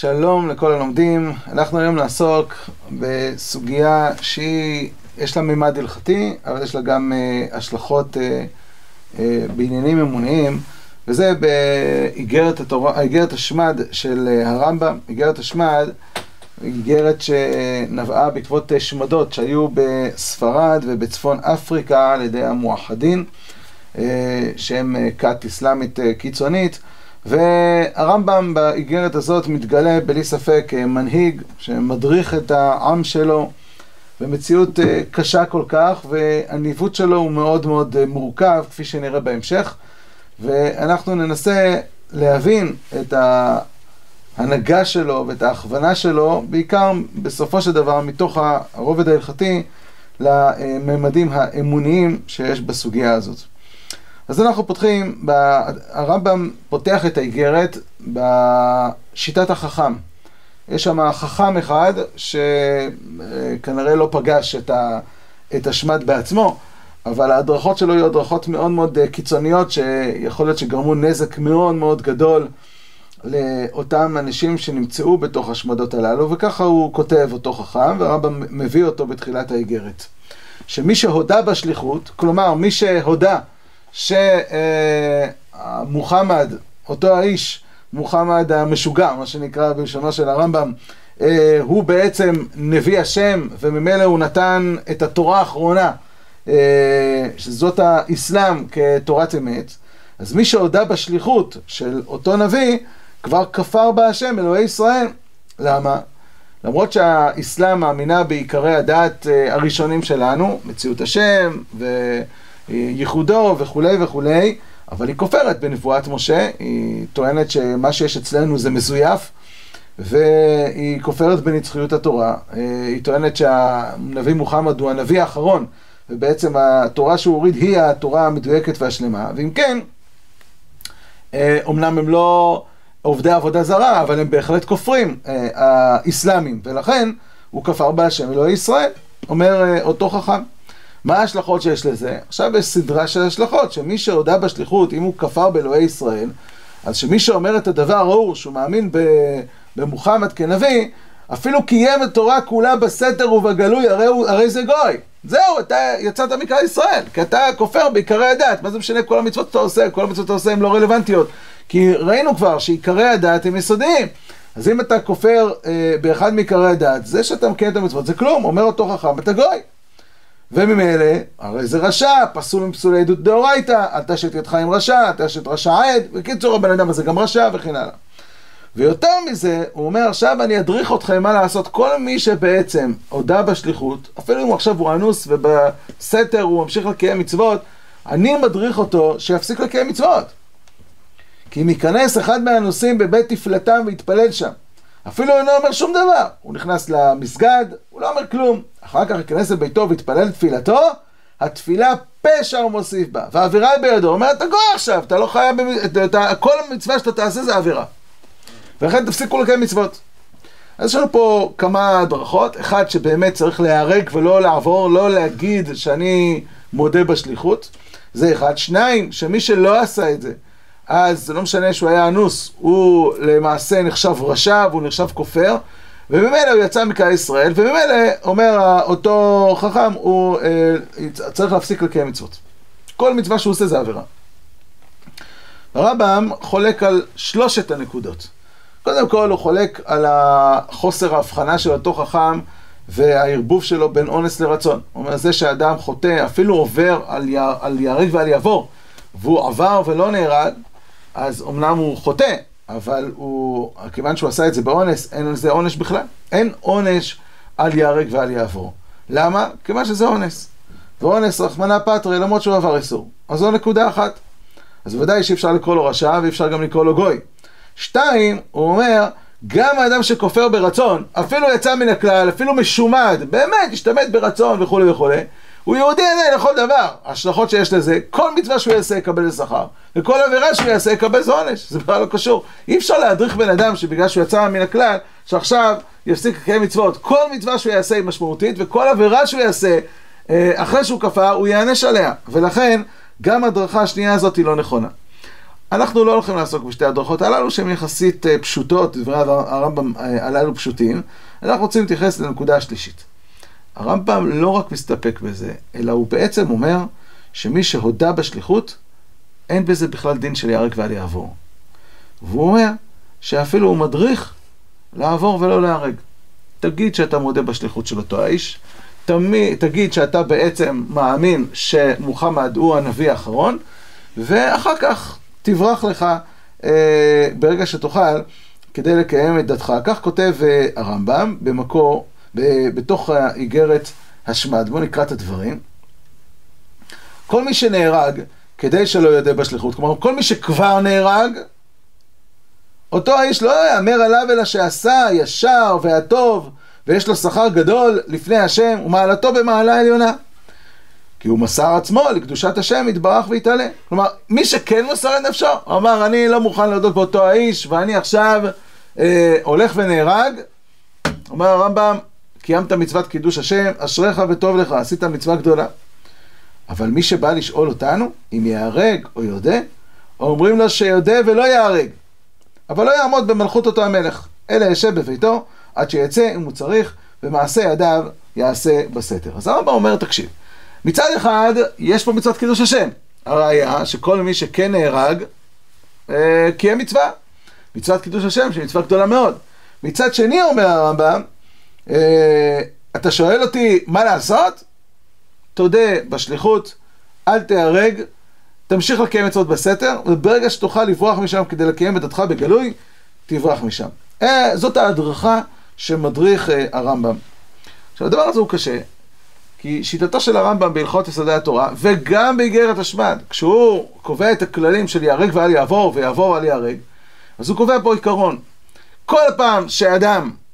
שלום לכל הלומדים, אנחנו היום נעסוק בסוגיה שהיא, יש לה מימד הלכתי, אבל יש לה גם uh, השלכות uh, uh, בעניינים אמוניים, וזה באיגרת התורה, איגרת השמד של uh, הרמב"ם, איגרת השמד, איגרת שנבעה בעקבות שמדות שהיו בספרד ובצפון אפריקה על ידי המואחדין, uh, שהם כת אסלאמית uh, קיצונית. והרמב"ם באיגרת הזאת מתגלה בלי ספק מנהיג שמדריך את העם שלו במציאות אה, קשה כל כך, והניווט שלו הוא מאוד מאוד אה, מורכב, כפי שנראה בהמשך. ואנחנו ננסה להבין את ההנהגה שלו ואת ההכוונה שלו, בעיקר בסופו של דבר מתוך הרובד ההלכתי לממדים האמוניים שיש בסוגיה הזאת. אז אנחנו פותחים, הרמב"ם פותח את האיגרת בשיטת החכם. יש שם חכם אחד שכנראה לא פגש את, ה, את השמד בעצמו, אבל ההדרכות שלו היו הדרכות מאוד מאוד קיצוניות, שיכול להיות שגרמו נזק מאוד מאוד גדול לאותם אנשים שנמצאו בתוך השמדות הללו, וככה הוא כותב אותו חכם, והרמב"ם מביא אותו בתחילת האיגרת. שמי שהודה בשליחות, כלומר מי שהודה שמוחמד, אותו האיש, מוחמד המשוגע, מה שנקרא בלשונו של הרמב"ם, אה, הוא בעצם נביא השם, וממילא הוא נתן את התורה האחרונה, אה, שזאת האסלאם כתורת אמת, אז מי שהודה בשליחות של אותו נביא, כבר כפר בה השם, אלוהי ישראל. למה? למרות שהאסלאם מאמינה בעיקרי הדת אה, הראשונים שלנו, מציאות השם, ו... ייחודו וכולי וכולי, אבל היא כופרת בנבואת משה, היא טוענת שמה שיש אצלנו זה מזויף, והיא כופרת בנצחיות התורה. היא טוענת שהנביא מוחמד הוא הנביא האחרון, ובעצם התורה שהוא הוריד היא התורה המדויקת והשלמה, ואם כן, אומנם הם לא עובדי עבודה זרה, אבל הם בהחלט כופרים, האסלאמים, ולכן הוא כפר בהשם אלוהי ישראל, אומר אותו חכם. מה ההשלכות שיש לזה? עכשיו יש סדרה של השלכות, שמי שהודה בשליחות, אם הוא כפר באלוהי ישראל, אז שמי שאומר את הדבר ההוא, שהוא מאמין במוחמד כנביא, אפילו קיים את תורה כולה בסתר ובגלוי, הרי, הרי זה גוי. זהו, אתה יצאת מכלל ישראל, כי אתה כופר בעיקרי הדת. מה זה משנה כל המצוות שאתה עושה? כל המצוות שאתה עושה הן לא רלוונטיות. כי ראינו כבר שעיקרי הדת הם יסודיים. אז אם אתה כופר אה, באחד מעיקרי הדת, זה שאתה מקיים את המצוות זה כלום, אומר אותו חכם, אתה גוי. וממילא, הרי זה רשע, פסול עם פסולי עדות דאורייתא, אל תשת ידך עם רשע, אל תשת רשע עד, בקיצור הבן אדם הזה גם רשע וכן הלאה. ויותר מזה, הוא אומר עכשיו אני אדריך אתכם מה לעשות, כל מי שבעצם הודה בשליחות, אפילו אם עכשיו הוא אנוס ובסתר הוא ממשיך לקיים מצוות, אני מדריך אותו שיפסיק לקיים מצוות. כי אם ייכנס אחד מהאנוסים בבית תפלתם ויתפלל שם, אפילו אינו אומר שום דבר. הוא נכנס למסגד, הוא לא אומר כלום. אחר כך ייכנס לביתו ויתפלל תפילתו, התפילה פשע הוא מוסיף בה, והעבירה היא בידו. הוא אומר, אתה גוי עכשיו, אתה לא חייב, כל המצווה שאתה תעשה זה עבירה. ולכן תפסיקו לקיים מצוות. אז יש לנו פה כמה הדרכות, אחד שבאמת צריך להיהרג ולא לעבור, לא להגיד שאני מודה בשליחות, זה אחד. שניים, שמי שלא עשה את זה, אז זה לא משנה שהוא היה אנוס, הוא למעשה נחשב רשע והוא נחשב כופר, וממילא הוא יצא מכלל ישראל, וממילא אומר אותו חכם, הוא אה, צריך להפסיק לקיים מצוות. כל מצווה שהוא עושה זה עבירה. הרמב"ם חולק על שלושת הנקודות. קודם כל הוא חולק על החוסר ההבחנה של אותו חכם והערבוב שלו בין אונס לרצון. הוא אומר, זה שאדם חוטא, אפילו עובר על, י... על יהרג ועל יעבור, והוא עבר ולא נהרג, אז אמנם הוא חוטא, אבל הוא, כיוון שהוא עשה את זה באונס, אין על זה עונש בכלל. אין עונש על ייהרג ועל יעבור. למה? כיוון שזה אונס. ואונס, רחמנא פטרי, למרות שהוא עבר איסור. אז זו נקודה אחת. אז ודאי שאי אפשר לקרוא לו רשע ואי אפשר גם לקרוא לו גוי. שתיים, הוא אומר, גם האדם שכופר ברצון, אפילו יצא מן הכלל, אפילו משומד, באמת, השתמט ברצון וכולי וכולי, הוא יהודי עדיין לכל דבר. ההשלכות שיש לזה, כל מצווה שהוא יעשה יקבל לשכר, וכל עבירה שהוא יעשה יקבל זה עונש, זה בכלל לא קשור. אי אפשר להדריך בן אדם שבגלל שהוא יצא מן הכלל, שעכשיו יפסיק לקיים מצוות. כל מצווה שהוא יעשה היא משמעותית, וכל עבירה שהוא יעשה, אחרי שהוא כפר, הוא יענש עליה. ולכן, גם הדרכה השנייה הזאת היא לא נכונה. אנחנו לא הולכים לעסוק בשתי הדרכות הללו שהן יחסית פשוטות, דברי הרמב"ם הללו פשוטים, אנחנו רוצים להתייחס לנקודה השלישית. הרמב"ם לא רק מסתפק בזה, אלא הוא בעצם אומר שמי שהודה בשליחות, אין בזה בכלל דין של ייהרג ואל יעבור. והוא אומר שאפילו הוא מדריך לעבור ולא להיהרג. תגיד שאתה מודה בשליחות של אותו האיש, תמיד, תגיד שאתה בעצם מאמין שמוחמד הוא הנביא האחרון, ואחר כך תברח לך אה, ברגע שתוכל כדי לקיים את דתך. כך כותב אה, הרמב"ם במקור, בתוך האיגרת השמד. בואו נקרא את הדברים. כל מי שנהרג כדי שלא יודע בשליחות, כלומר כל מי שכבר נהרג, אותו האיש לא יאמר עליו אלא שעשה ישר והטוב ויש לו שכר גדול לפני השם ומעלתו במעלה עליונה. כי הוא מסר עצמו לקדושת השם יתברך ויתעלה. כלומר, מי שכן מסר את נפשו, אמר, אני לא מוכן להודות באותו האיש, ואני עכשיו אה, הולך ונהרג. אומר הרמב"ם, קיימת מצוות קידוש השם, אשריך וטוב לך, עשית מצווה גדולה. אבל מי שבא לשאול אותנו, אם ייהרג או יודה, אומרים לו שיודה ולא ייהרג, אבל לא יעמוד במלכות אותו המלך, אלא ישב בביתו עד שיצא אם הוא צריך, ומעשה ידיו יעשה בסתר. אז הרמב"ם אומר, תקשיב, מצד אחד, יש פה מצוות קידוש השם. הראיה שכל מי שכן נהרג, אה, קיים מצווה. מצוות קידוש השם, שהיא מצווה גדולה מאוד. מצד שני, אומר הרמב"ם, אתה שואל אותי מה לעשות? תודה בשליחות, אל תיהרג, תמשיך לקיים מצוות בסתר, וברגע שתוכל לברוח משם כדי לקיים את דתך בגלוי, תברח משם. אה, זאת ההדרכה שמדריך אה, הרמב"ם. עכשיו, הדבר הזה הוא קשה, כי שיטתו של הרמב"ם בהלכות יסודי התורה, וגם באיגרת השמד, כשהוא קובע את הכללים של ייהרג ואל יעבור, ויעבור ואל ייהרג, אז הוא קובע פה עיקרון. כל פעם שאדם אה,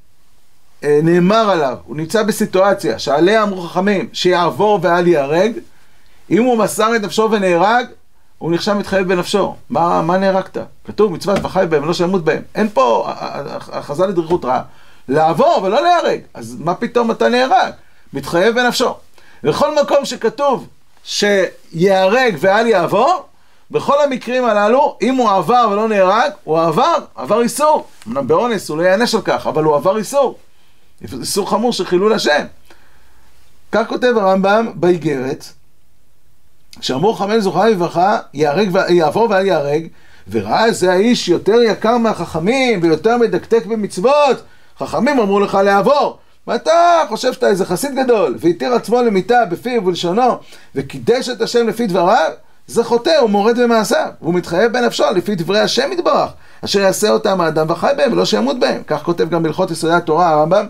נאמר עליו, הוא נמצא בסיטואציה שעליה אמרו חכמים שיעבור ואל ייהרג, אם הוא מסר את נפשו ונהרג, הוא נחשב מתחייב בנפשו. מה, מה נהרגת? כתוב מצוות וחי בהם ולא שימות בהם. אין פה הכרזה לדריכות רעה. לעבור ולא להיהרג. אז מה פתאום אתה נהרג? מתחייב בנפשו. בכל מקום שכתוב שיהרג ואל יעבור, בכל המקרים הללו, אם הוא עבר ולא נהרג, הוא עבר, עבר איסור. אמנם באונס הוא לא יענש על כך, אבל הוא עבר איסור. איסור חמור של חילול השם. כך כותב הרמב"ם באיגרת, שאמרו חמל זוכה לברכה, יעבור ואל יהרג, וראה איזה האיש יותר יקר מהחכמים ויותר מדקדק במצוות, חכמים אמרו לך לעבור. ואתה חושב שאתה איזה חסיד גדול, והתיר עצמו למיתה בפיו ובלשונו, וקידש את השם לפי דבריו, זה חוטא, הוא מורד במעשיו, והוא מתחייב בנפשו לפי דברי השם יתברך, אשר יעשה אותם האדם וחי בהם ולא שימות בהם. כך כותב גם בהלכות יסודי התורה הרמב"ם,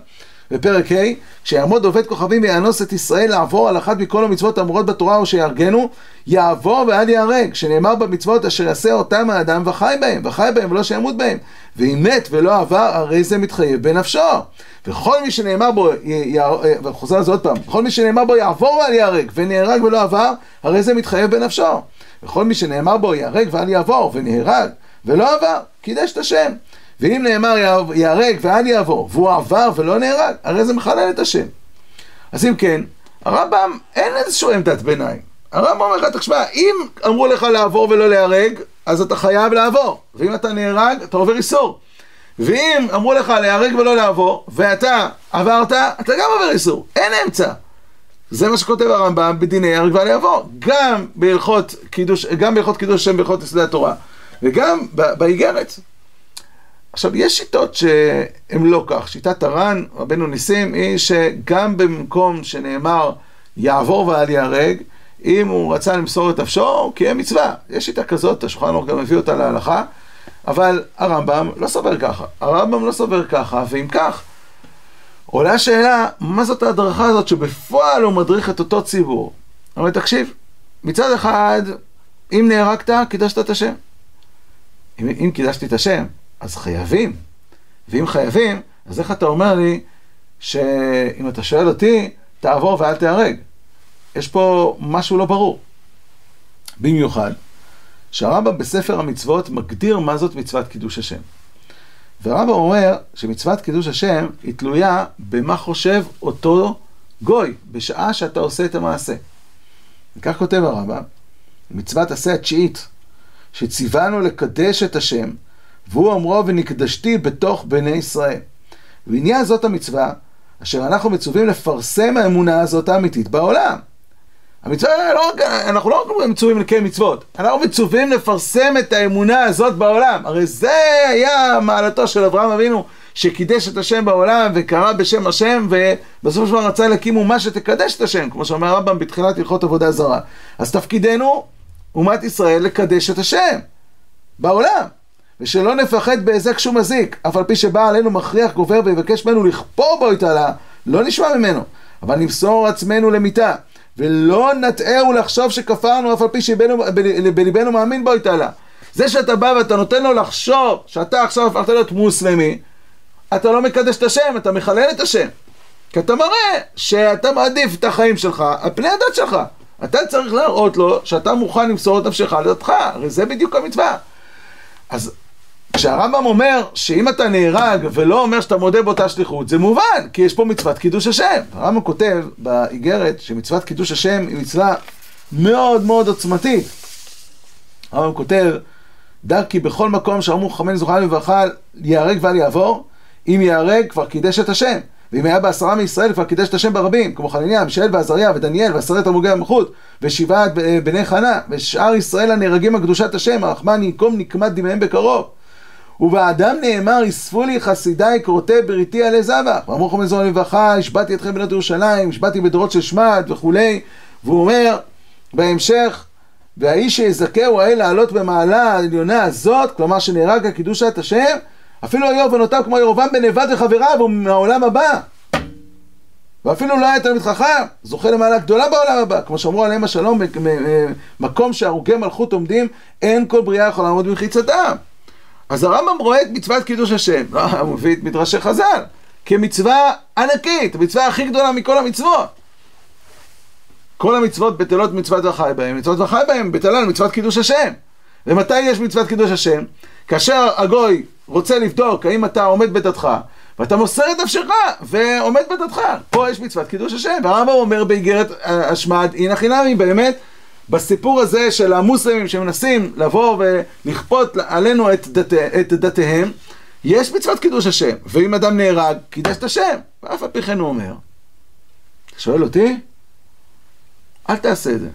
בפרק ה', כשיעמוד עובד כוכבים ויאנוס את ישראל לעבור על אחת מכל המצוות האמורות בתורה או שיארגנו, יעבור ואל ייהרג, שנאמר במצוות אשר יעשה אותם האדם וחי בהם, וחי בהם ולא שימות בהם. ואם מת ולא עבר, הרי זה מתחייב בנפשו. וכל מי שנאמר בו, וחוזר על זה עוד פעם, וכל מי שנאמר בו יעבור ואל ייהרג, ונהרג ולא עבר, הרי זה מתחייב בנפשו. וכל מי שנאמר בו ייהרג ואל יעבור, ונהרג ולא עבר, קידש את השם. ואם נאמר ייהרג ואל יעבור, והוא עבר ולא נהרג, הרי זה מחלל את השם. אז אם כן, הרמב"ם אין איזשהו עמדת ביניים. הרמב"ם אומר לך, תשמע, אם אמרו לך לעבור ולא להיהרג, אז אתה חייב לעבור. ואם אתה נהרג, אתה עובר איסור. ואם אמרו לך להיהרג ולא לעבור, ואתה עברת, אתה גם עובר איסור. אין אמצע. זה מה שכותב הרמב"ם בדיני הרגע ואל יעבור. גם בהלכות קידוש, גם בהלכות קידוש השם בהלכות יסודי התורה, וגם באיגרת. עכשיו, יש שיטות שהן לא כך. שיטת הר"ן, רבנו ניסים, היא שגם במקום שנאמר יעבור ואל ייהרג, אם הוא רצה למסור את נפשו, הוא קיים מצווה. יש שיטה כזאת, השולחן ערוך גם מביא אותה להלכה, אבל הרמב"ם לא סובר ככה. הרמב"ם לא סובר ככה, ואם כך, עולה השאלה, מה זאת ההדרכה הזאת שבפועל הוא מדריך את אותו ציבור? אבל תקשיב, מצד אחד, אם נהרגת, קידשת את השם. אם, אם קידשתי את השם, אז חייבים. ואם חייבים, אז איך אתה אומר לי שאם אתה שואל אותי, תעבור ואל תיהרג? יש פה משהו לא ברור. במיוחד, שהרמב"ם בספר המצוות מגדיר מה זאת מצוות קידוש השם. והרמב"ם אומר שמצוות קידוש השם היא תלויה במה חושב אותו גוי בשעה שאתה עושה את המעשה. וכך כותב הרמב"ם, מצוות עשה התשיעית שציוונו לקדש את השם, והוא אומרו ונקדשתי בתוך בני ישראל. ועניין זאת המצווה, אשר אנחנו מצווים לפרסם האמונה הזאת האמיתית בעולם. המצווה, לא רק, אנחנו לא רק מצווים לקיים מצוות, אנחנו מצווים לפרסם את האמונה הזאת בעולם. הרי זה היה מעלתו של אברהם אבינו, שקידש את השם בעולם וקרא בשם השם, ובסופו של דבר רצה להקים אומה שתקדש את השם, כמו שאומר הרמב"ם בתחילת הלכות עבודה זרה. אז תפקידנו, אומת ישראל, לקדש את השם בעולם. ושלא נפחד בהיזק שום מזיק, אף על פי שבא עלינו מכריח גובר ויבקש ממנו לכפור בו התעלה, לא נשמע ממנו, אבל נמסור עצמנו למיתה. ולא נטעה ולחשוב שכפרנו אף על פי שבליבנו מאמין בו התעלה. זה שאתה בא ואתה נותן לו לחשוב שאתה עכשיו הפכת להיות מוסלמי, אתה לא מקדש את השם, אתה מחלל את השם. כי אתה מראה שאתה מעדיף את החיים שלך על פני הדת שלך. אתה צריך להראות לו שאתה מוכן למסור את נפשך לדתך, הרי זה בדיוק המצווה. אז כשהרמב"ם אומר שאם אתה נהרג ולא אומר שאתה מודה באותה שליחות, זה מובן, כי יש פה מצוות קידוש השם. הרמב"ם כותב באיגרת שמצוות קידוש השם היא מצווה מאוד מאוד עוצמתית. הרמב"ם כותב, דע כי בכל מקום שאמרו חכמינו זוכרנו לברכה, ייהרג ואל יעבור, אם ייהרג כבר קידש את השם. ואם היה בעשרה מישראל כבר קידש את השם ברבים, כמו חנניה, מישאל ועזריה ודניאל ועשרת תלמוגי המלכות ושבעת בני חנה ושאר ישראל הנהרגים על קדושת השם, הרחמן ינקום נקמת דמיהם בקרוב. ובאדם נאמר, אספו לי חסידיי כרותי בריתי עלי זבח. ואמרו לכם לזרוע לברכה, השבעתי אתכם בנות ירושלים, השבעתי בדורות של שמד וכולי. והוא אומר בהמשך, והאיש שיזכהו האל לעלות במעלה העליונה הזאת, כלומר שנהרג על קידושת השם, אפילו היו עוונותיו כמו ירובעם בן נבד וחבריו, הוא מהעולם הבא. ואפילו לא היה תלמיד חכם, זוכה למעלה גדולה בעולם הבא. כמו שאמרו עליהם השלום, מקום שהרוגי מלכות עומדים, אין כל בריאה יכולה לעמוד במחיצתם. אז הרמב"ם רואה את מצוות קידוש השם, לא, הוא מביא את מדרשי חז"ל, כמצווה ענקית, המצווה הכי גדולה מכל המצוות. כל המצוות בטלות מצוות וחי בהם, מצוות וחי בהם בטלה מצוות קידוש השם. ומתי יש מצוות קידוש השם? כאשר הגוי רוצה לבדוק האם אתה עומד בדתך, ואתה מוסר את נפשך ועומד בדתך. פה יש מצוות קידוש השם, והרמב"ם אומר באיגרת השמד, הנה חינמי, באמת, בסיפור הזה של המוסלמים שמנסים לבוא ולכפות עלינו את, דת, את דתיהם, יש מצוות קידוש השם, ואם אדם נהרג, קידש את השם, ואף על פי כן הוא אומר. אתה שואל אותי? אל תעשה את זה.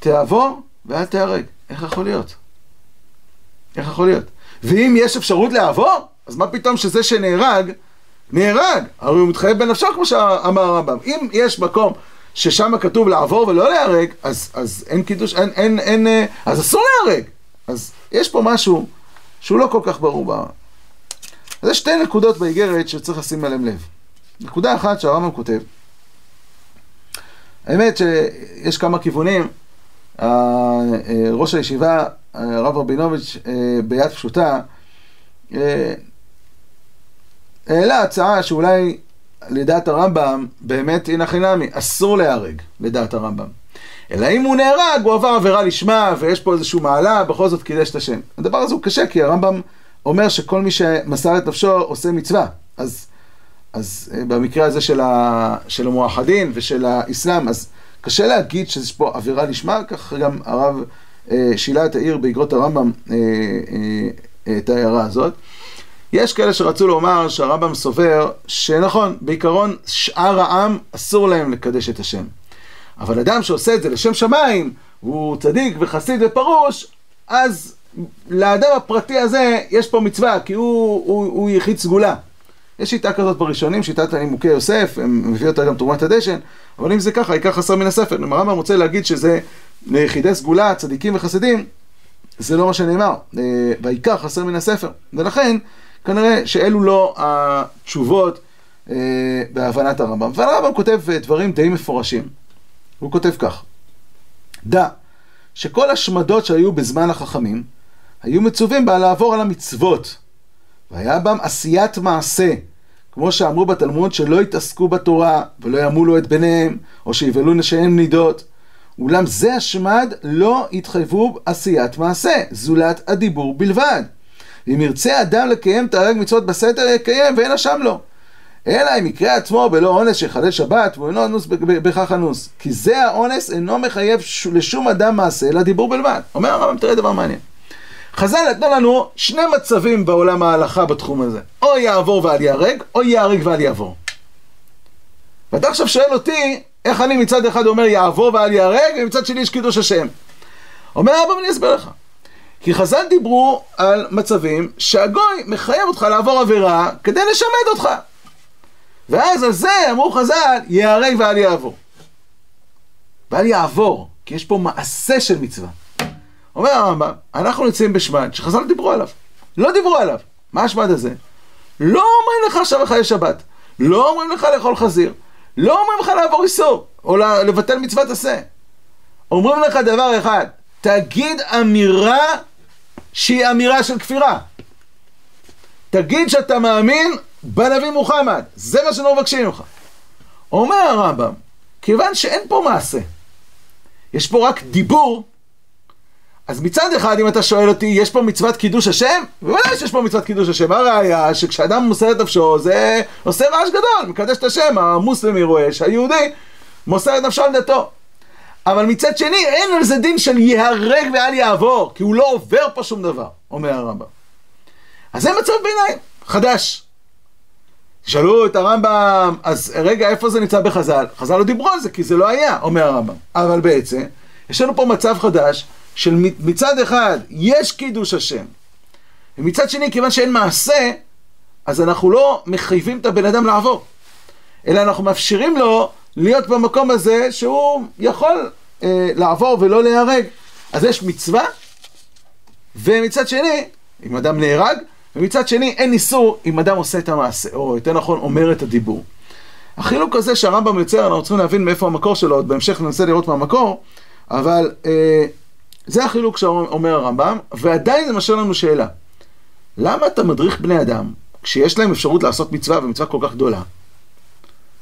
תעבור ואל תהרג. איך יכול להיות? איך יכול להיות? ואם יש אפשרות לעבור, אז מה פתאום שזה שנהרג, נהרג? הרי הוא מתחייב בנפשו כמו שאמר הרמב"ם. אם יש מקום ששם כתוב לעבור ולא להיהרג, אז, אז אין קידוש, אין, אין, אין, אה, אז אסור להיהרג. אז יש פה משהו שהוא לא כל כך ברור. בה. אז יש שתי נקודות באיגרת שצריך לשים עליהן לב. נקודה אחת שהרמב"ם כותב, האמת שיש כמה כיוונים, אה, ראש הישיבה, הרב רבינוביץ', אה, ביד פשוטה, העלה הצעה שאולי לדעת הרמב"ם, באמת הנה חינמי, אסור להיהרג, לדעת הרמב"ם. אלא אם הוא נהרג, הוא עבר עבירה לשמה, ויש פה איזשהו מעלה, בכל זאת קידש את השם. הדבר הזה הוא קשה, כי הרמב"ם אומר שכל מי שמסר את נפשו עושה מצווה. אז, אז אה, במקרה הזה של, ה, של המואחדין ושל האסלאם, אז קשה להגיד שיש פה עבירה לשמה, כך גם הרב אה, שילה את העיר באגרות הרמב"ם אה, אה, את ההערה הזאת. יש כאלה שרצו לומר שהרמב"ם סובר שנכון, בעיקרון שאר העם אסור להם לקדש את השם. אבל אדם שעושה את זה לשם שמיים, הוא צדיק וחסיד ופרוש, אז לאדם הפרטי הזה יש פה מצווה, כי הוא, הוא, הוא יחיד סגולה. יש שיטה כזאת בראשונים, שיטת הנימוקי יוסף, הם מביא אותה גם תרומת הדשן, אבל אם זה ככה, ייקח חסר מן הספר. אם הרמב"ם רוצה להגיד שזה ליחידי סגולה, צדיקים וחסידים, זה לא מה שנאמר. אה, ויקח חסר מן הספר. ולכן, כנראה שאלו לא התשובות אה, בהבנת הרמב"ם. והרמב"ם כותב אה, דברים די מפורשים. הוא כותב כך: דע שכל השמדות שהיו בזמן החכמים היו מצווים בה לעבור על המצוות, והיה בם עשיית מעשה, כמו שאמרו בתלמוד שלא יתעסקו בתורה ולא ימולו את בניהם, או שיבלו נשיהם נידות. אולם זה השמד לא יתחייבו עשיית מעשה, זולת הדיבור בלבד. ואם ירצה אדם לקיים תרי"ג מצוות בסתר, יקיים ואין אשם לו. אלא אם יקרה עצמו בלא אונס שיחלל שבת, והוא אינו אנוס בכך אנוס. כי זה האונס אינו מחייב לשום אדם מעשה, אלא דיבור בלבד. אומר הרמב"ם, תראה דבר מעניין. חז"ל נתנו לנו שני מצבים בעולם ההלכה בתחום הזה. או יעבור ואל ייהרג, או ייהרג ואל יעבור. ואתה עכשיו שואל אותי, איך אני מצד אחד אומר יעבור ואל ייהרג, ומצד שני יש קידוש השם. אומר רבם, אני אסביר לך. כי חז"ל דיברו על מצבים שהגוי מחייב אותך לעבור עבירה כדי לשמד אותך. ואז על זה אמרו חז"ל, ייהרג ואל יעבור. ואל יעבור, כי יש פה מעשה של מצווה. אומר הרמב"ם, אנחנו נמצאים בשמד שחז"ל דיברו עליו. לא דיברו עליו. מה השמד הזה? לא אומרים לך עכשיו לחיי שבת. לא אומרים לך לאכול חזיר. לא אומרים לך לעבור איסור, או לבטל מצוות עשה. אומרים לך דבר אחד, תגיד אמירה שהיא אמירה של כפירה. תגיד שאתה מאמין בנביא מוחמד, זה מה שאנחנו מבקשים ממך. אומר הרמב"ם, כיוון שאין פה מעשה, יש פה רק דיבור, אז מצד אחד, אם אתה שואל אותי, יש פה מצוות קידוש השם? בוודאי שיש פה מצוות קידוש השם. הראיה שכשאדם מוסר את נפשו, זה עושה רעש גדול, מקדש את השם, המוסלמי רואה שהיהודי מוסר את נפשו על דתו. אבל מצד שני, אין על זה דין של ייהרג ואל יעבור, כי הוא לא עובר פה שום דבר, אומר הרמב"ם. אז זה מצב ביניים, חדש. שאלו את הרמב"ם, אז רגע, איפה זה נמצא בחז"ל? חז"ל לא דיברו על זה, כי זה לא היה, אומר הרמב"ם. אבל בעצם, יש לנו פה מצב חדש, של מצד אחד יש קידוש השם, ומצד שני, כיוון שאין מעשה, אז אנחנו לא מחייבים את הבן אדם לעבור, אלא אנחנו מאפשרים לו להיות במקום הזה שהוא יכול אה, לעבור ולא להיהרג. אז יש מצווה, ומצד שני, אם אדם נהרג, ומצד שני אין איסור אם אדם עושה את המעשה, או יותר נכון אומר את הדיבור. החילוק הזה שהרמב"ם יוצר, אנחנו צריכים להבין מאיפה המקור שלו, עוד בהמשך ננסה לראות מה המקור, אבל אה, זה החילוק שאומר הרמב"ם, ועדיין זה משאיר לנו שאלה. למה אתה מדריך בני אדם, כשיש להם אפשרות לעשות מצווה, ומצווה כל כך גדולה?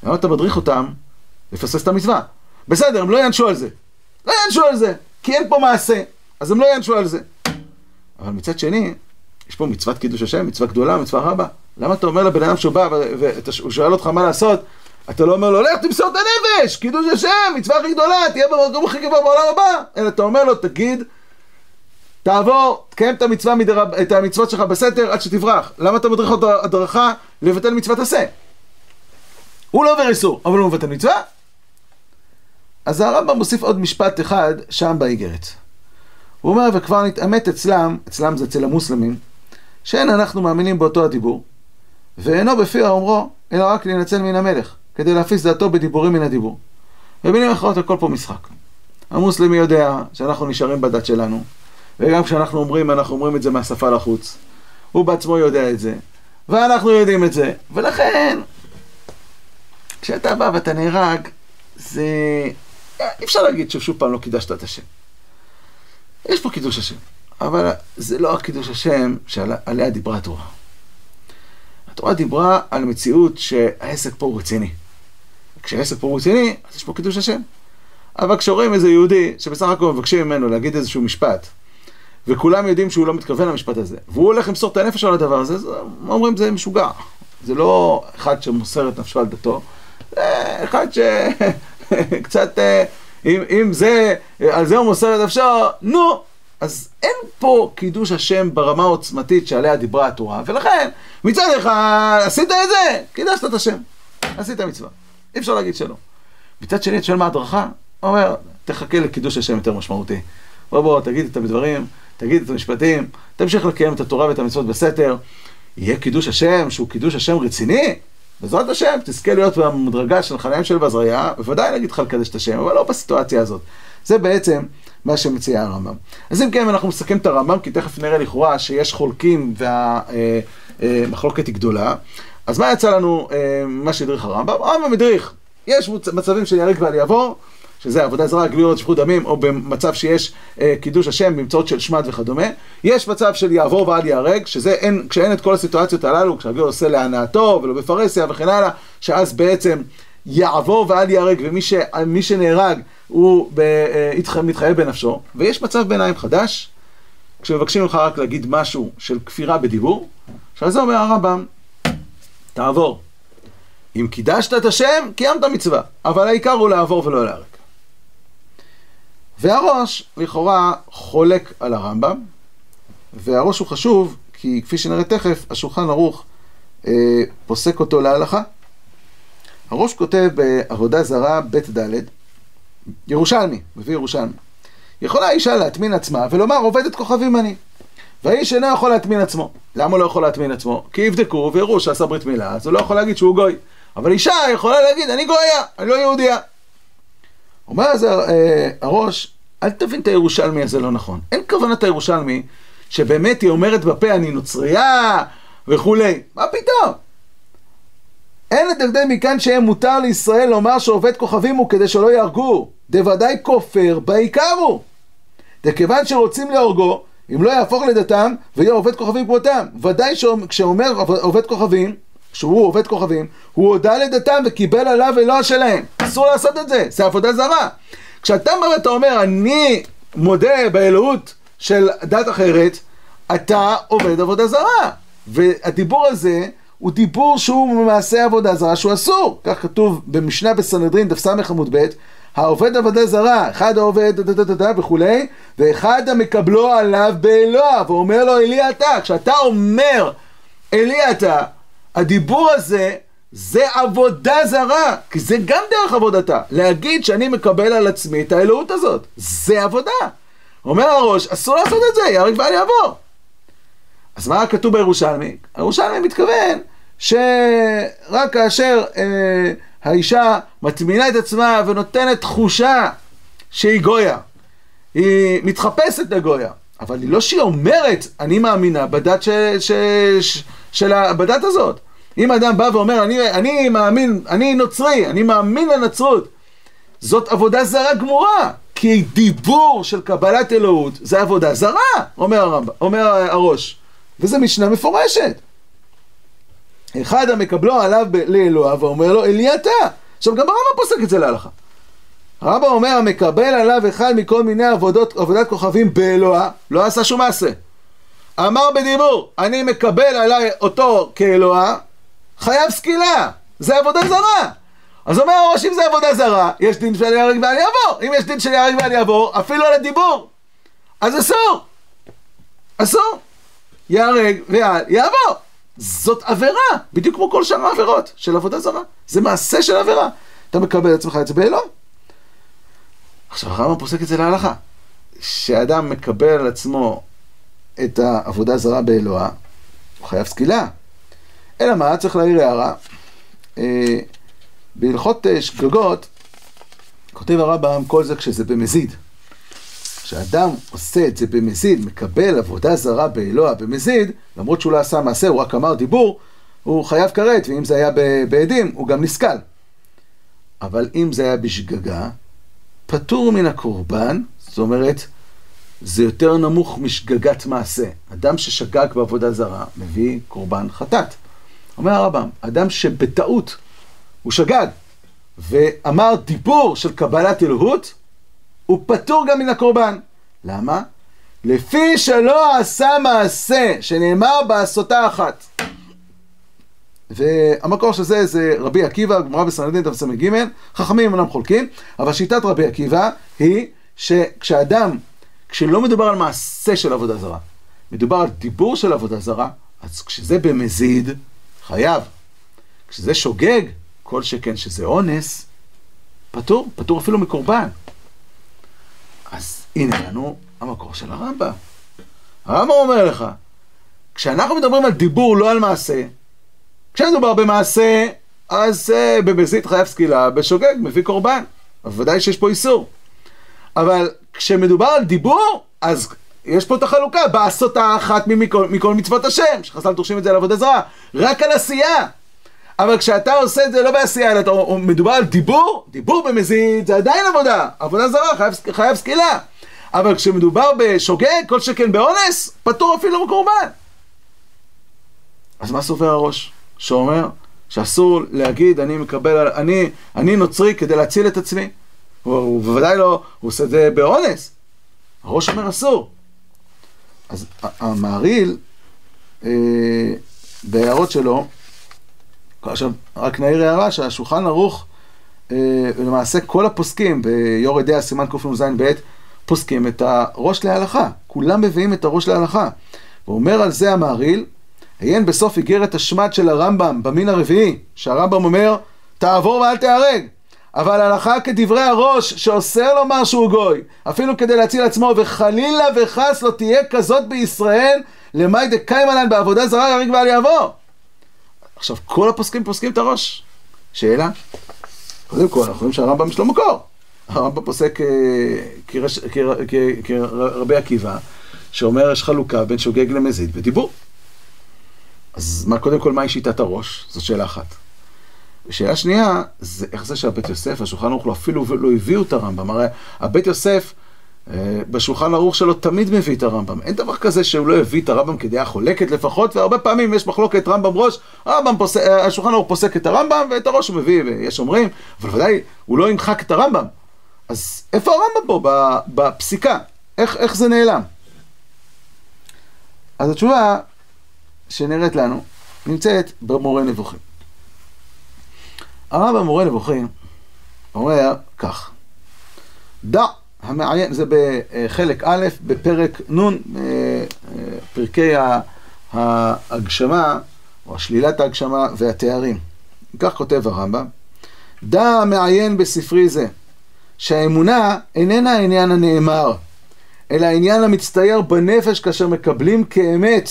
למה אתה מדריך אותם לפסס את המצווה? בסדר, הם לא יענשו על זה. לא יענשו על זה, כי אין פה מעשה, אז הם לא יענשו על זה. אבל מצד שני, יש פה מצוות קידוש השם, מצווה גדולה, מצווה רבה. למה אתה אומר לבן אדם שהוא בא והוא שואל אותך מה לעשות, אתה לא אומר לו, לך תמסור את הנפש, קידוש השם, מצווה הכי גדולה, תהיה במקום הכי גבוה בעולם הבא. אלא אתה אומר לו, תגיד, תעבור, תקיים את, המצווה מדרב, את המצוות שלך בסתר עד שתברח. למה אתה מדריך אותו הדרכה לבטל מצוות עשה? הוא לא עובר איסור, אבל הוא מבטל מצווה. אז הרמב"ם מוסיף עוד משפט אחד שם באיגרת. הוא אומר, וכבר נתעמת אצלם, אצלם זה אצל המוסלמים, שאין אנחנו מאמינים באותו הדיבור, ואינו בפי האומרו, אלא רק להינצל מן המלך. כדי להפיס דעתו בדיבורים מן הדיבור. במילים אחרות הכל פה משחק. המוסלמי יודע שאנחנו נשארים בדת שלנו, וגם כשאנחנו אומרים, אנחנו אומרים את זה מהשפה לחוץ. הוא בעצמו יודע את זה, ואנחנו יודעים את זה, ולכן, כשאתה בא ואתה נהרג, זה... אי אפשר להגיד ששוב פעם לא קידשת את השם. יש פה קידוש השם, אבל זה לא הקידוש השם שעליה דיברה התורה. התורה דיברה על מציאות שהעסק פה הוא רציני. כשהעסק פה רציני, אז יש פה קידוש השם. אבל כשרואים איזה יהודי שבסך הכל מבקשים ממנו להגיד איזשהו משפט, וכולם יודעים שהוא לא מתכוון למשפט הזה, והוא הולך למסור את הנפש על הדבר הזה, אז אומרים זה משוגע. זה לא אחד שמוסר את נפשו על דתו, זה אחד שקצת, אה, אם, אם זה, על זה הוא מוסר את נפשו, נו, אז אין פה קידוש השם ברמה העוצמתית שעליה דיברה התורה, ולכן מצד אחד עשית את זה, קידשת את השם, עשית מצווה. אי אפשר להגיד שלא. מצד שני, אתה שואל מה הדרכה? הוא אומר, תחכה לקידוש השם יותר משמעותי. בוא בוא, תגיד את הדברים, תגיד את המשפטים, תמשיך לקיים את התורה ואת המצוות בסתר. יהיה קידוש השם, שהוא קידוש השם רציני, בעזרת השם, תזכה להיות במדרגה של חניים של בזריה, בוודאי להגיד לך לקדש את השם, אבל לא בסיטואציה הזאת. זה בעצם מה שמציע הרמב"ם. אז אם כן, אנחנו מסכם את הרמב"ם, כי תכף נראה לכאורה שיש חולקים והמחלוקת אה, אה, היא גדולה. אז מה יצא לנו, אה, מה שהדריך הרמב"ם? הרמב"ם הדריך, יש מצבים של יהרג ואל יעבור, שזה עבודה זרה, גבירות, שפיכות דמים, או במצב שיש אה, קידוש השם באמצעות של שמד וכדומה. יש מצב של יעבור ואל ייהרג, שזה אין, כשאין את כל הסיטואציות הללו, כשהגר עושה להנאתו ולא בפרהסיה וכן הלאה, שאז בעצם יעבור ואל ייהרג, ומי שנהרג הוא ב, אה, מתחייב בנפשו. ויש מצב ביניים חדש, כשמבקשים ממך רק להגיד משהו של כפירה בדיבור, שעל זה אומר הרמב"ם, תעבור. אם קידשת את השם, קיימת מצווה, אבל העיקר הוא לעבור ולא להרג. והראש, לכאורה, חולק על הרמב"ם, והראש הוא חשוב, כי כפי שנראה תכף, השולחן ערוך אה, פוסק אותו להלכה. הראש כותב בעבודה זרה ב' ד', ירושלמי, מביא ירושלמי. יכולה האישה להטמין עצמה ולומר עובדת כוכבים אני. והאיש אינו יכול להטמין עצמו. למה הוא לא יכול להטמין עצמו? כי יבדקו ויראו שעשה ברית מילה, אז הוא לא יכול להגיד שהוא גוי. אבל אישה יכולה להגיד, אני גויה, אני לא יהודייה. אומר אז אה, הראש, אל תבין את הירושלמי הזה לא נכון. אין כוונת הירושלמי שבאמת היא אומרת בפה אני נוצרייה וכולי. מה פתאום? אין לדקדק מכאן שיהיה מותר לישראל לומר שעובד כוכבים הוא כדי שלא יהרגו. דוודאי כופר בעיקר הוא. וכיוון שרוצים להורגו, אם לא יהפוך לדתם ויהיה עובד כוכבים כמותם. ודאי כשאומר עובד כוכבים, שהוא עובד כוכבים, הוא הודה לדתם וקיבל עליו אלוה שלהם. אסור לעשות את זה, זה עבודה זרה. כשאתה בא ואתה אומר, אני מודה באלוהות של דת אחרת, אתה עובד עבודה זרה. והדיבור הזה הוא דיבור שהוא מעשה עבודה זרה שהוא אסור. כך כתוב במשנה בסנהדרין, דף ס עמוד ב', העובד עבודה זרה, אחד העובד וכולי, ואחד המקבלו עליו באלוה, ואומר לו אלי אתה. כשאתה אומר אלי אתה, הדיבור הזה זה עבודה זרה, כי זה גם דרך עבודתה. להגיד שאני מקבל על עצמי את האלוהות הזאת, זה עבודה. אומר הראש, אסור לעשות את זה, יהרג ואל יעבור. אז מה כתוב בירושלמי? הירושלמי מתכוון שרק כאשר אה, האישה מטמינה את עצמה ונותנת תחושה שהיא גויה, היא מתחפשת לגויה, אבל היא לא שהיא אומרת, אני מאמינה בדת, ש, ש, ש, של, בדת הזאת. אם אדם בא ואומר, אני, אני מאמין, אני נוצרי, אני מאמין לנצרות, זאת עבודה זרה גמורה, כי דיבור של קבלת אלוהות זה עבודה זרה, אומר, הרמב, אומר הראש, וזה משנה מפורשת. אחד המקבלו עליו לאלוהיו ואומר לו, אלי אתה. עכשיו גם הרמב"ם פוסק את זה להלכה. הרמב"ם אומר, המקבל עליו אחד מכל מיני עבודות, עבודת כוכבים באלוה, לא עשה שום מעשה. אמר בדיבור, אני מקבל עליי אותו כאלוה, חייב סקילה, זה עבודה זרה. אז אומר הראש, אם זה עבודה זרה, יש דין של יהרג ואל יעבור. אם יש דין של יהרג ואל יעבור, אפילו על הדיבור, אז אסור. אסור. יהרג ואל יעבור. זאת עבירה, בדיוק כמו כל שאר העבירות של עבודה זרה. זה מעשה של עבירה. אתה מקבל עצמך את זה באלוה. עכשיו, הרמב"ם פוסק את זה להלכה. שאדם מקבל על עצמו את העבודה זרה באלוה, הוא חייב סקילה. אלא מה? צריך להעיר הערה. אה, בהלכות אה, שגגות, כותב הרמב"ם כל זה כשזה במזיד. כשאדם עושה את זה במזיד, מקבל עבודה זרה באלוה במזיד, למרות שהוא לא עשה מעשה, הוא רק אמר דיבור, הוא חייב כרת, ואם זה היה בעדים, הוא גם נסכל. אבל אם זה היה בשגגה, פטור מן הקורבן, זאת אומרת, זה יותר נמוך משגגת מעשה. אדם ששגג בעבודה זרה, מביא קורבן חטאת. אומר הרמב"ם, אדם שבטעות הוא שגג ואמר דיבור של קבלת אלוהות, הוא פטור גם מן הקורבן. למה? לפי שלא עשה מעשה שנאמר בעשותה אחת. והמקור של זה זה רבי עקיבא, גמרא בסנדין תס"ג, חכמים אינם חולקים, אבל שיטת רבי עקיבא היא שכשאדם, כשלא מדובר על מעשה של עבודה זרה, מדובר על דיבור של עבודה זרה, אז כשזה במזיד, חייב. כשזה שוגג, כל שכן שזה אונס, פטור, פטור אפילו מקורבן. אז הנה לנו המקור של הרמב"ם. הרמב"ם אומר לך, כשאנחנו מדברים על דיבור, לא על מעשה, כשמדובר במעשה, אז uh, במזיד חייב סקילה, בשוגג מביא קורבן. בוודאי שיש פה איסור. אבל כשמדובר על דיבור, אז יש פה את החלוקה, בעשותה אחת מכל, מכל מצוות השם, שחסל דורשים את זה על עבודה זרה, רק על עשייה. אבל כשאתה עושה את זה לא בעשייה, אלא אתה, מדובר על דיבור, דיבור במזיד זה עדיין עבודה, עבודה זרה, חייב, חייב סקילה. אבל כשמדובר בשוגג, כל שכן באונס, פטור אפילו מקורבן. אז מה סובר הראש? שאומר שאסור להגיד, אני מקבל, אני, אני נוצרי כדי להציל את עצמי. הוא, הוא בוודאי לא, הוא עושה את זה באונס. הראש אומר אסור. אז המעריל, אה, בהערות שלו, עכשיו, רק נעיר הערה שהשולחן ערוך, אה, למעשה כל הפוסקים ביורד דעה סימן קנ"ז ב', פוסקים את הראש להלכה. כולם מביאים את הראש להלכה. ואומר על זה המהריל, עיין בסוף איגרת השמד של הרמב"ם במין הרביעי, שהרמב"ם אומר, תעבור ואל תיהרג. אבל הלכה כדברי הראש, שאוסר לומר שהוא גוי, אפילו כדי להציל עצמו, וחלילה וחס לא תהיה כזאת בישראל, למאי דקיימה לן בעבודה זרה יהרג ואל יעבור. עכשיו, כל הפוסקים פוסקים את הראש. שאלה? קודם כל, אנחנו רואים שהרמב"ם יש לו מקור. הרמב"ם פוסק אה, כרבי עקיבא, שאומר יש חלוקה בין שוגג למזיד ודיבור. אז מה, קודם כל, מהי שיטת הראש? זו שאלה אחת. ושאלה שנייה, זה איך זה שהבית יוסף, השולחן ערוך לו אפילו לא הביאו את הרמב"ם. הרי הבית יוסף, בשולחן ערוך שלו תמיד מביא את הרמב"ם. אין דבר כזה שהוא לא הביא את הרמב"ם כדעה חולקת לפחות, והרבה פעמים יש מחלוקת רמב"ם ראש, הרמב"ם פוסק, אה, השולחן ערוך פוסק את הרמב"ם, ואת הראש הוא מביא, ויש אומרים, אבל ודאי, הוא לא ימחק את הרמב"ם. אז איפה הרמב"ם פה בפסיקה? איך, איך זה נעלם? אז התשובה שנראית לנו נמצאת במורה נבוכים. הרמב"ם מורה נבוכים אומר כך, דע המעיין, זה בחלק א', בפרק נ', אה, פרקי ההגשמה, או שלילת ההגשמה והתארים. כך כותב הרמב"ם, דע המעיין בספרי זה, שהאמונה איננה העניין הנאמר, אלא העניין המצטייר בנפש כאשר מקבלים כאמת,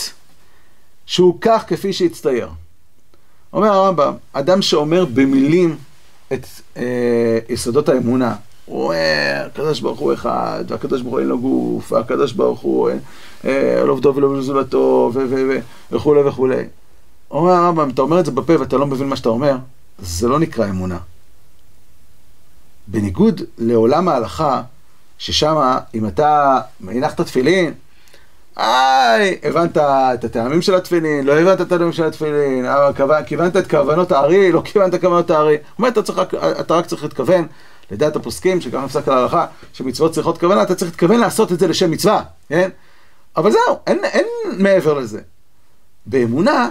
שהוא כך כפי שהצטייר. אומר הרמב"ם, אדם שאומר במילים את אה, יסודות האמונה, הוא אומר, הקדוש ברוך הוא אחד, והקדוש ברוך הוא אין לו גוף, והקדוש ברוך הוא אה, לא עובדו ולא בזולתו, וכולי וכולי. אומר הרמב"ם, אתה אומר את זה בפה ואתה לא מבין מה שאתה אומר, זה לא נקרא אמונה. בניגוד לעולם ההלכה, ששם אם אתה הנחת תפילין, היי, הבנת את הטעמים של התפילין, לא הבנת את הטעמים של התפילין, כיוונת את כוונות הארי, לא כיוונת כוונות הארי. הוא אומר, אתה, אתה רק צריך להתכוון, לדעת הפוסקים, שגם נפסק על ההלכה, שמצוות צריכות כוונה, אתה צריך להתכוון לעשות את זה לשם מצווה, כן? אבל זהו, אין, אין מעבר לזה. באמונה,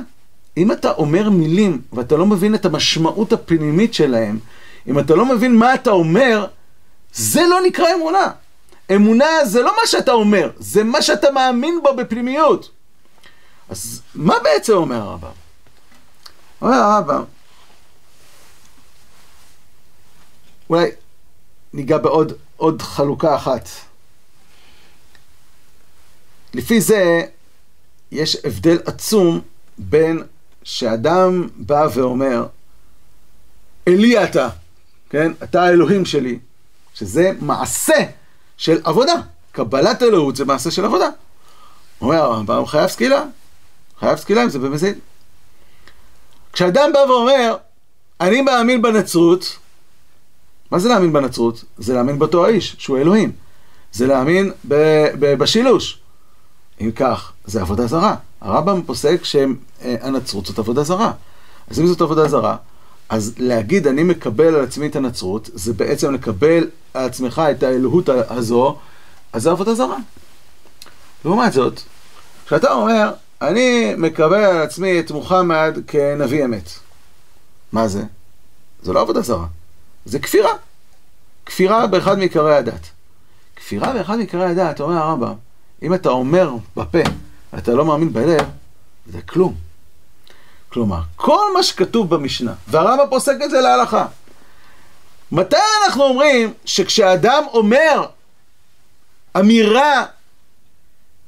אם אתה אומר מילים ואתה לא מבין את המשמעות הפנימית שלהם, אם אתה לא מבין מה אתה אומר, זה לא נקרא אמונה. אמונה זה לא מה שאתה אומר, זה מה שאתה מאמין בו בפנימיות. אז מה בעצם אומר הרמב"ם? אומר הרמב"ם, אולי ניגע בעוד עוד חלוקה אחת. לפי זה יש הבדל עצום בין שאדם בא ואומר, אלי אתה, כן? אתה האלוהים שלי, שזה מעשה של עבודה. קבלת אלוהות זה מעשה של עבודה. הוא אומר הרמב"ם חייב סקילה, חייב סקילה אם זה במזיד. כשאדם בא ואומר, אני מאמין בנצרות, מה זה להאמין בנצרות? זה להאמין באותו האיש, שהוא אלוהים. זה להאמין בשילוש. אם כך, זה עבודה זרה. הרמב"ם פוסק שהנצרות זאת עבודה זרה. אז אם זאת עבודה זרה, אז להגיד אני מקבל על עצמי את הנצרות, זה בעצם לקבל על עצמך את האלוהות הזו, אז זה עבודה זרה. לעומת זאת, כשאתה אומר, אני מקבל על עצמי את מוחמד כנביא אמת, מה זה? זה לא עבודה זרה, זה כפירה. כפירה באחד מעיקרי הדת. כפירה באחד מעיקרי הדת, אומר הרמב"ם, אם אתה אומר בפה, אתה לא מאמין בלב, זה כלום. כלומר, כל מה שכתוב במשנה, והרמב"ם פוסק את זה להלכה. מתי אנחנו אומרים שכשאדם אומר אמירה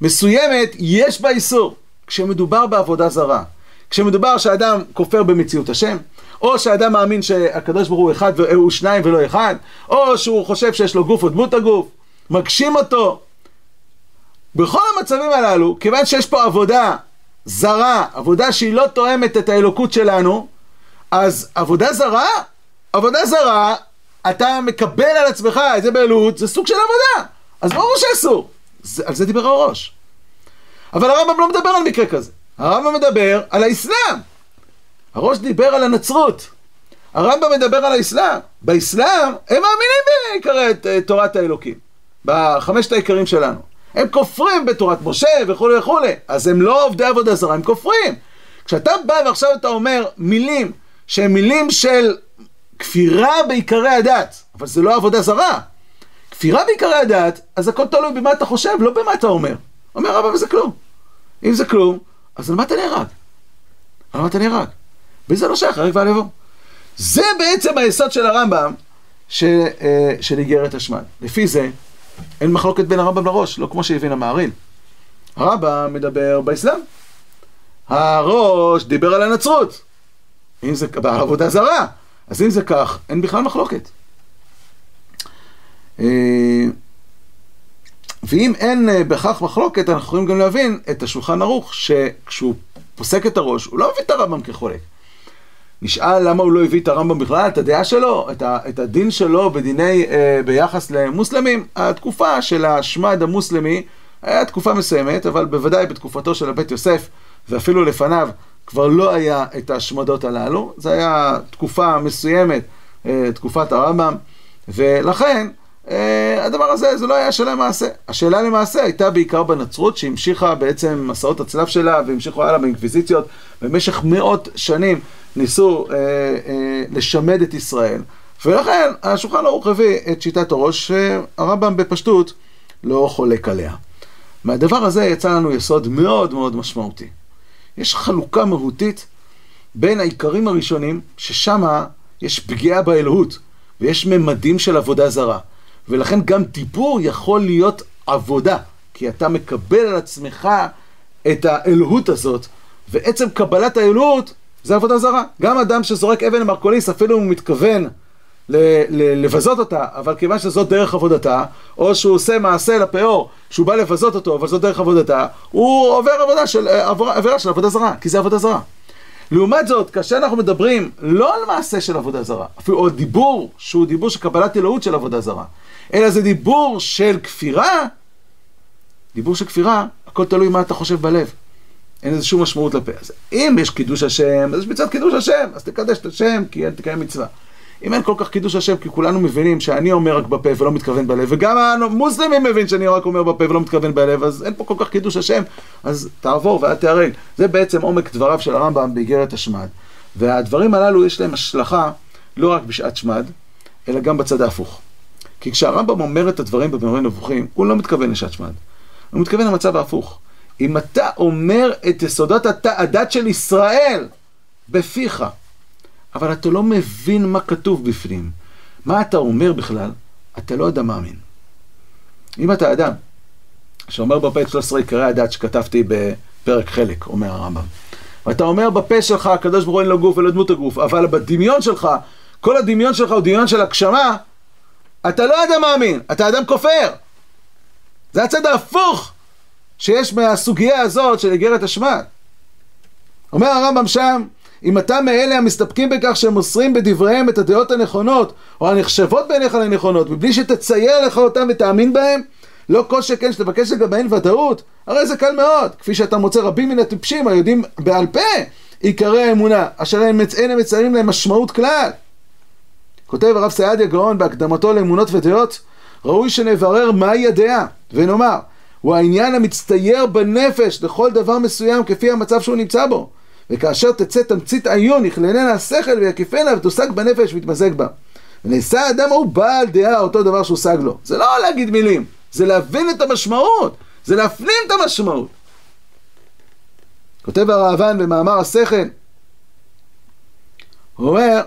מסוימת, יש בה איסור? כשמדובר בעבודה זרה. כשמדובר שאדם כופר במציאות השם, או שאדם מאמין שהקדוש ברוך הוא אחד והוא שניים ולא אחד, או שהוא חושב שיש לו גוף או דמות הגוף, מגשים אותו. בכל המצבים הללו, כיוון שיש פה עבודה זרה, עבודה שהיא לא תואמת את האלוקות שלנו, אז עבודה זרה, עבודה זרה, אתה מקבל על עצמך את זה באלוהות, זה סוג של עבודה. אז ברור שאסור. על זה דיבר הראש. אבל הרמב"ם לא מדבר על מקרה כזה. הרמב"ם מדבר על האסלאם. הראש דיבר על הנצרות. הרמב"ם מדבר על האסלאם. באסלאם הם מאמינים בעיקרי אה, תורת האלוקים. בחמשת העיקרים שלנו. הם כופרים בתורת משה וכולי וכולי. אז הם לא עובדי עבודה זרה, הם כופרים. כשאתה בא ועכשיו אתה אומר מילים שהן מילים של כפירה בעיקרי הדת, אבל זה לא עבודה זרה. כפירה בעיקרי הדת, אז הכל תלוי במה אתה חושב, לא במה אתה אומר. אומר רבא וזה כלום. אם זה כלום, אז על מה אתה נהרג? על מה אתה נהרג? וזה לא שייך, הרגע ועל יבוא. זה בעצם היסוד של הרמב"ם אה, של איגרת השמד. לפי זה, אין מחלוקת בין הרמב"ם לראש, לא כמו שהבין המעריל. הרמב"ם מדבר באסלאם. הראש דיבר על הנצרות. אם זה בעבודה זרה. אז אם זה כך, אין בכלל מחלוקת. אה, ואם אין אה, בכך מחלוקת, אנחנו יכולים גם להבין את השולחן ערוך, שכשהוא פוסק את הראש, הוא לא מביא את הרמב"ם כחולק. נשאל למה הוא לא הביא את הרמב"ם בכלל, את הדעה שלו, את, ה, את הדין שלו בדיני, אה, ביחס למוסלמים. התקופה של השמד המוסלמי היה תקופה מסוימת, אבל בוודאי בתקופתו של הבית יוסף, ואפילו לפניו, כבר לא היה את ההשמדות הללו. זו הייתה תקופה מסוימת, אה, תקופת הרמב"ם, ולכן אה, הדבר הזה, זה לא היה שאלה למעשה. השאלה למעשה הייתה בעיקר בנצרות, שהמשיכה בעצם מסעות הצלב שלה, והמשיכו הלאה באינקוויזיציות. במשך מאות שנים ניסו אה, אה, לשמד את ישראל, ולכן השולחן ערוך הביא את שיטת הראש, שהרמב"ם בפשטות לא חולק עליה. מהדבר הזה יצא לנו יסוד מאוד מאוד משמעותי. יש חלוקה מהותית בין העיקרים הראשונים, ששם יש פגיעה באלוהות, ויש ממדים של עבודה זרה. ולכן גם דיבור יכול להיות עבודה, כי אתה מקבל על עצמך את האלוהות הזאת, ועצם קבלת האלוהות זה עבודה זרה. גם אדם שזורק אבן למרקוליס, אפילו אם הוא מתכוון ל- ל- לבזות אותה, אבל כיוון שזאת דרך עבודתה, או שהוא עושה מעשה לפאור, שהוא בא לבזות אותו, אבל זאת דרך עבודתה, הוא עובר עבודה של, אה, עבור, עבירה של עבודה זרה, כי זה עבודה זרה. לעומת זאת, כאשר אנחנו מדברים לא על מעשה של עבודה זרה, אפילו עוד דיבור שהוא דיבור של קבלת אלוהות של עבודה זרה, אלא זה דיבור של כפירה, דיבור של כפירה, הכל תלוי מה אתה חושב בלב. אין לזה שום משמעות לפה. אז אם יש קידוש השם, אז יש מצוות קידוש השם, אז תקדש את השם, כי אין תקיים מצווה. אם אין כל כך קידוש השם, כי כולנו מבינים שאני אומר רק בפה ולא מתכוון בלב, וגם המוסלמים מבין שאני רק אומר בפה ולא מתכוון בלב, אז אין פה כל כך קידוש השם, אז תעבור ואל תיהרג. זה בעצם עומק דבריו של הרמב"ם באיגרת השמד. והדברים הללו יש להם השלכה לא רק בשעת שמד, אלא גם בצד ההפוך. כי כשהרמב"ם אומר את הדברים במורה נבוכים, הוא לא מתכוון לשעת שמד. הוא מתכוון למצב ההפוך. אם אתה אומר את יסודות הדת של ישראל בפיך, אבל אתה לא מבין מה כתוב בפנים, מה אתה אומר בכלל, אתה לא אדם מאמין. אם אתה אדם שאומר בפה את 13 עיקרי הדת שכתבתי בפרק חלק, אומר הרמב"ם, ואתה אומר בפה שלך, הקדוש ברוך הוא אין לו גוף ולא דמות הגוף, אבל בדמיון שלך, כל הדמיון שלך הוא דמיון של הגשמה, אתה לא אדם מאמין, אתה אדם כופר. זה הצד ההפוך שיש מהסוגיה הזאת של איגרת השמד. אומר הרמב"ם שם, אם אתה מאלה המסתפקים בכך שהם מוסרים בדבריהם את הדעות הנכונות, או הנחשבות בעיניך לנכונות, מבלי שתצייר לך אותם ותאמין בהם, לא כל שכן שתבקש לגביהן ודאות, הרי זה קל מאוד, כפי שאתה מוצא רבים מן הטיפשים היודעים בעל פה עיקרי האמונה, אשר הם מציירים להם משמעות כלל. כותב הרב סעדיה גאון בהקדמתו לאמונות ודעות, ראוי שנברר מהי הדעה, ונאמר, הוא העניין המצטייר בנפש לכל דבר מסוים כפי המצב שהוא נמצא בו. וכאשר תצא תמצית עיון, יכללנה השכל ויקיפנה ותושג בנפש ויתמזג בה. ונעשה האדם ההוא בעל דעה אותו דבר שהושג לו. זה לא להגיד מילים, זה להבין את המשמעות, זה להפנים את המשמעות. כותב הראב"ן במאמר השכל, הוא אומר,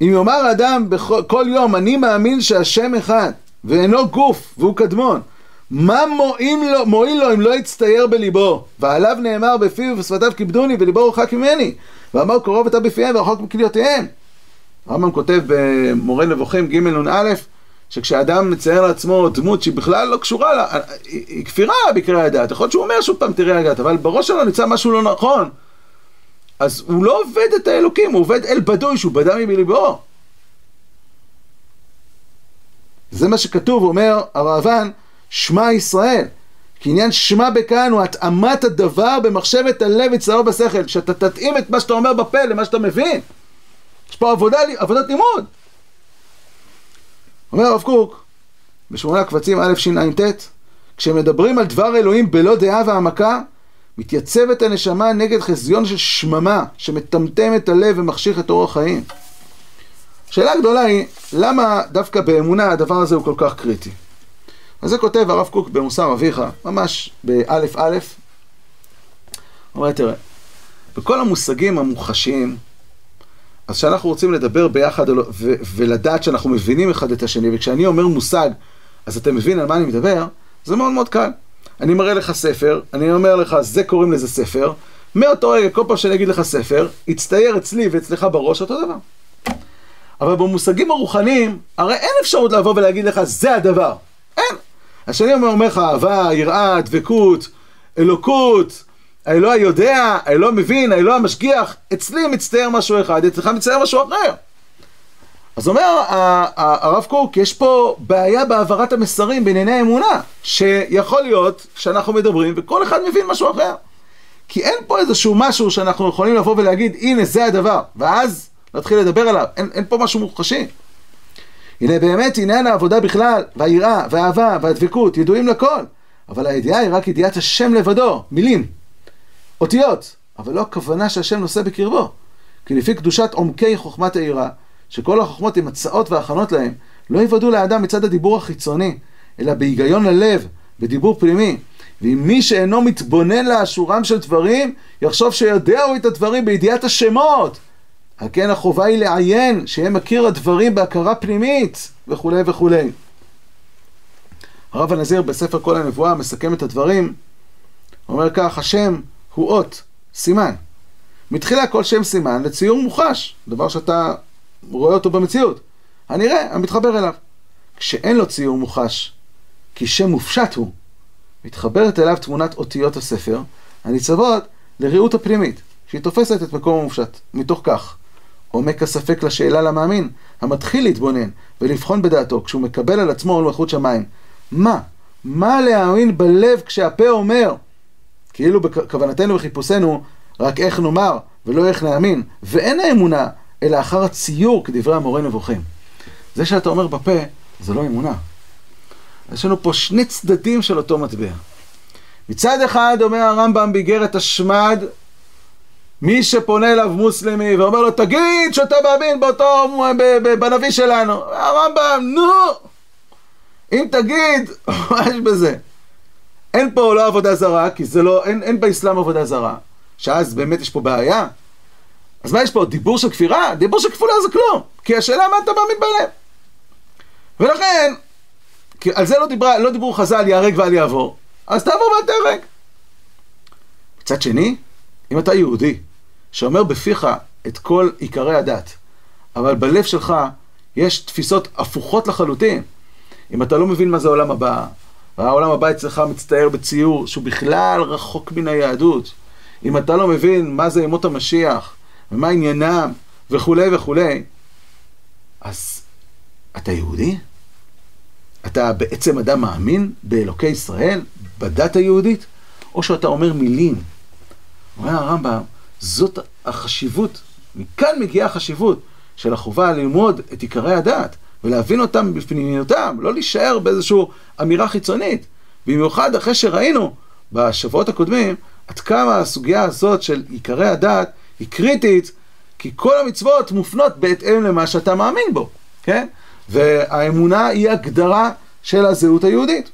אם יאמר אדם כל יום, אני מאמין שהשם אחד, ואינו גוף, והוא קדמון, מה מועיל לו, מועיל לו אם לא יצטייר בליבו? ועליו נאמר בפיו ושפתיו כיבדוני וליבו רחק ממני. ואמר קרוב אתה בפיהם ורחוק מכליותיהם. הרמב"ם כותב במורה נבוכים ג' נ"א שכשאדם מצייר לעצמו דמות שהיא בכלל לא קשורה לה, היא כפירה בקריאה הדת, יכול להיות שהוא אומר שוב פעם תראה הדת, אבל בראש שלו נמצא משהו לא נכון. אז הוא לא עובד את האלוקים, הוא עובד אל בדוי שהוא בדה מבליבו. זה מה שכתוב, אומר הראב"ן, שמע ישראל. כי עניין שמע בכאן הוא התאמת הדבר במחשבת הלב יצרו בשכל, שאתה תתאים את מה שאתה אומר בפה למה שאתה מבין. יש פה עבודה, עבודת לימוד. אומר הרב קוק, בשמונה קבצים א' שע"ט, כשמדברים על דבר אלוהים בלא דעה והעמקה, מתייצבת הנשמה נגד חזיון של שממה, שמטמטם את הלב ומחשיך את אורח חיים. השאלה הגדולה היא, למה דווקא באמונה הדבר הזה הוא כל כך קריטי? אז זה כותב הרב קוק במוסר אביך, ממש באלף אלף. הוא אומר, תראה, בכל המושגים המוחשיים, אז כשאנחנו רוצים לדבר ביחד ו- ולדעת שאנחנו מבינים אחד את השני, וכשאני אומר מושג, אז אתה מבין על מה אני מדבר, זה מאוד מאוד קל. אני מראה לך ספר, אני אומר לך, זה קוראים לזה ספר, מאותו רגע, כל פעם שאני אגיד לך ספר, יצטייר אצלי ואצלך בראש אותו דבר. אבל במושגים הרוחניים, הרי אין אפשרות לבוא ולהגיד לך, זה הדבר. אין. השני אומר לך, אהבה, יראה, דבקות, אלוקות, האלוה יודע, האלוה מבין, האלוה משגיח, אצלי מצטייר משהו אחד, אצלך מצטייר משהו אחר. אז אומר הרב קוק, יש פה בעיה בהעברת המסרים בענייני האמונה, שיכול להיות שאנחנו מדברים וכל אחד מבין משהו אחר. כי אין פה איזשהו משהו שאנחנו יכולים לבוא ולהגיד, הנה זה הדבר, ואז להתחיל לדבר עליו, אין, אין פה משהו מוחשי. הנה באמת עניין העבודה בכלל, והיראה, והאהבה, והדבקות, ידועים לכל. אבל הידיעה היא רק ידיעת השם לבדו, מילים, אותיות, אבל לא הכוונה שהשם נושא בקרבו. כי לפי קדושת עומקי חוכמת היראה, שכל החוכמות עם הצעות והכנות להם, לא יוודאו לאדם מצד הדיבור החיצוני, אלא בהיגיון הלב, בדיבור פנימי. ואם מי שאינו מתבונן לאשורם של דברים, יחשוב שיודע הוא את הדברים בידיעת השמות. על כן החובה היא לעיין, שיהיה מכיר הדברים בהכרה פנימית, וכולי וכולי. הרב הנזיר בספר כל הנבואה מסכם את הדברים, אומר כך, השם הוא אות, סימן. מתחילה כל שם סימן לציור מוחש, דבר שאתה רואה אותו במציאות. הנראה, המתחבר אליו. כשאין לו ציור מוחש, כי שם מופשט הוא, מתחברת אליו תמונת אותיות הספר, הניצבות לריהוט הפנימית, שהיא תופסת את מקום המופשט. מתוך כך, עומק הספק לשאלה למאמין, המתחיל להתבונן ולבחון בדעתו כשהוא מקבל על עצמו עול מלכות שמיים. מה? מה להאמין בלב כשהפה אומר? כאילו בכוונתנו וחיפושנו רק איך נאמר ולא איך נאמין, ואין האמונה אלא אחר הציור כדברי המורה נבוכים. זה שאתה אומר בפה, זה לא אמונה. יש לנו פה שני צדדים של אותו מטבע. מצד אחד אומר הרמב"ם באיגרת השמד, מי שפונה אליו מוסלמי ואומר לו, תגיד שאתה מאמין באותו, בנביא שלנו. הרמב"ם, נו! אם תגיד, מה יש בזה? אין פה לא עבודה זרה, כי זה לא, אין, אין באסלאם עבודה זרה, שאז באמת יש פה בעיה. אז מה יש פה? דיבור של כפירה? דיבור של כפולה זה כלום. כי השאלה מה אתה מאמין בלב. ולכן, על זה לא, דיברה, לא דיברו חז"ל ייהרג ואל יעבור, אז תעבור ואל תהרג. מצד שני, אם אתה יהודי, שאומר בפיך את כל עיקרי הדת, אבל בלב שלך יש תפיסות הפוכות לחלוטין, אם אתה לא מבין מה זה העולם הבא, והעולם הבא אצלך מצטייר בציור שהוא בכלל רחוק מן היהדות, אם אתה לא מבין מה זה ימות המשיח, ומה עניינם, וכולי וכולי, אז אתה יהודי? אתה בעצם אדם מאמין באלוקי ישראל, בדת היהודית, או שאתה אומר מילים. אומר הרמב"ם, זאת החשיבות, מכאן מגיעה החשיבות של החובה ללמוד את עיקרי הדת ולהבין אותם בפנימיותם, לא להישאר באיזושהי אמירה חיצונית. במיוחד אחרי שראינו בשבועות הקודמים עד כמה הסוגיה הזאת של עיקרי הדת היא קריטית, כי כל המצוות מופנות בהתאם למה שאתה מאמין בו, כן? והאמונה היא הגדרה של הזהות היהודית.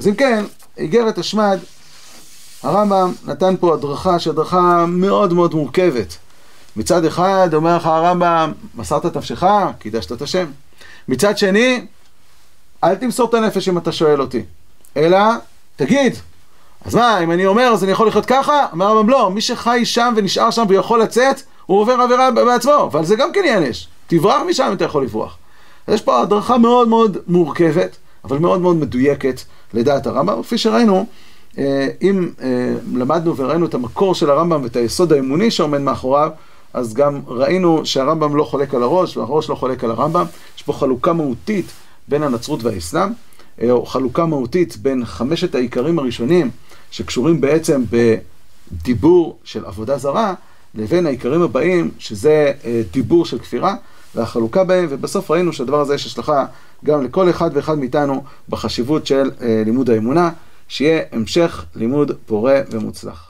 אז אם כן, איגרת השמד, הרמב"ם נתן פה הדרכה שהיא הדרכה מאוד מאוד מורכבת. מצד אחד אומר לך הרמב"ם, מסרת את נפשך, קידשת את השם. מצד שני, אל תמסור את הנפש אם אתה שואל אותי, אלא תגיד, אז מה, אם אני אומר אז אני יכול לחיות ככה? אומר הרמב"ם לא, מי שחי שם ונשאר שם ויכול לצאת, הוא עובר עבירה בעצמו, אבל זה גם כן ייענש. תברח משם אם אתה יכול לברוח. אז יש פה הדרכה מאוד מאוד מורכבת, אבל מאוד מאוד מדויקת לדעת הרמב"ם. כפי שראינו, אם אה, למדנו וראינו את המקור של הרמב"ם ואת היסוד האמוני שעומד מאחוריו, אז גם ראינו שהרמב"ם לא חולק על הראש והראש לא חולק על הרמב"ם. יש פה חלוקה מהותית בין הנצרות והאסלאם, אה, או חלוקה מהותית בין חמשת העיקרים הראשונים שקשורים בעצם בדיבור של עבודה זרה, לבין העיקרים הבאים, שזה דיבור של כפירה. והחלוקה בהם, ובסוף ראינו שהדבר הזה יש השלכה גם לכל אחד ואחד מאיתנו בחשיבות של לימוד האמונה, שיהיה המשך לימוד פורה ומוצלח.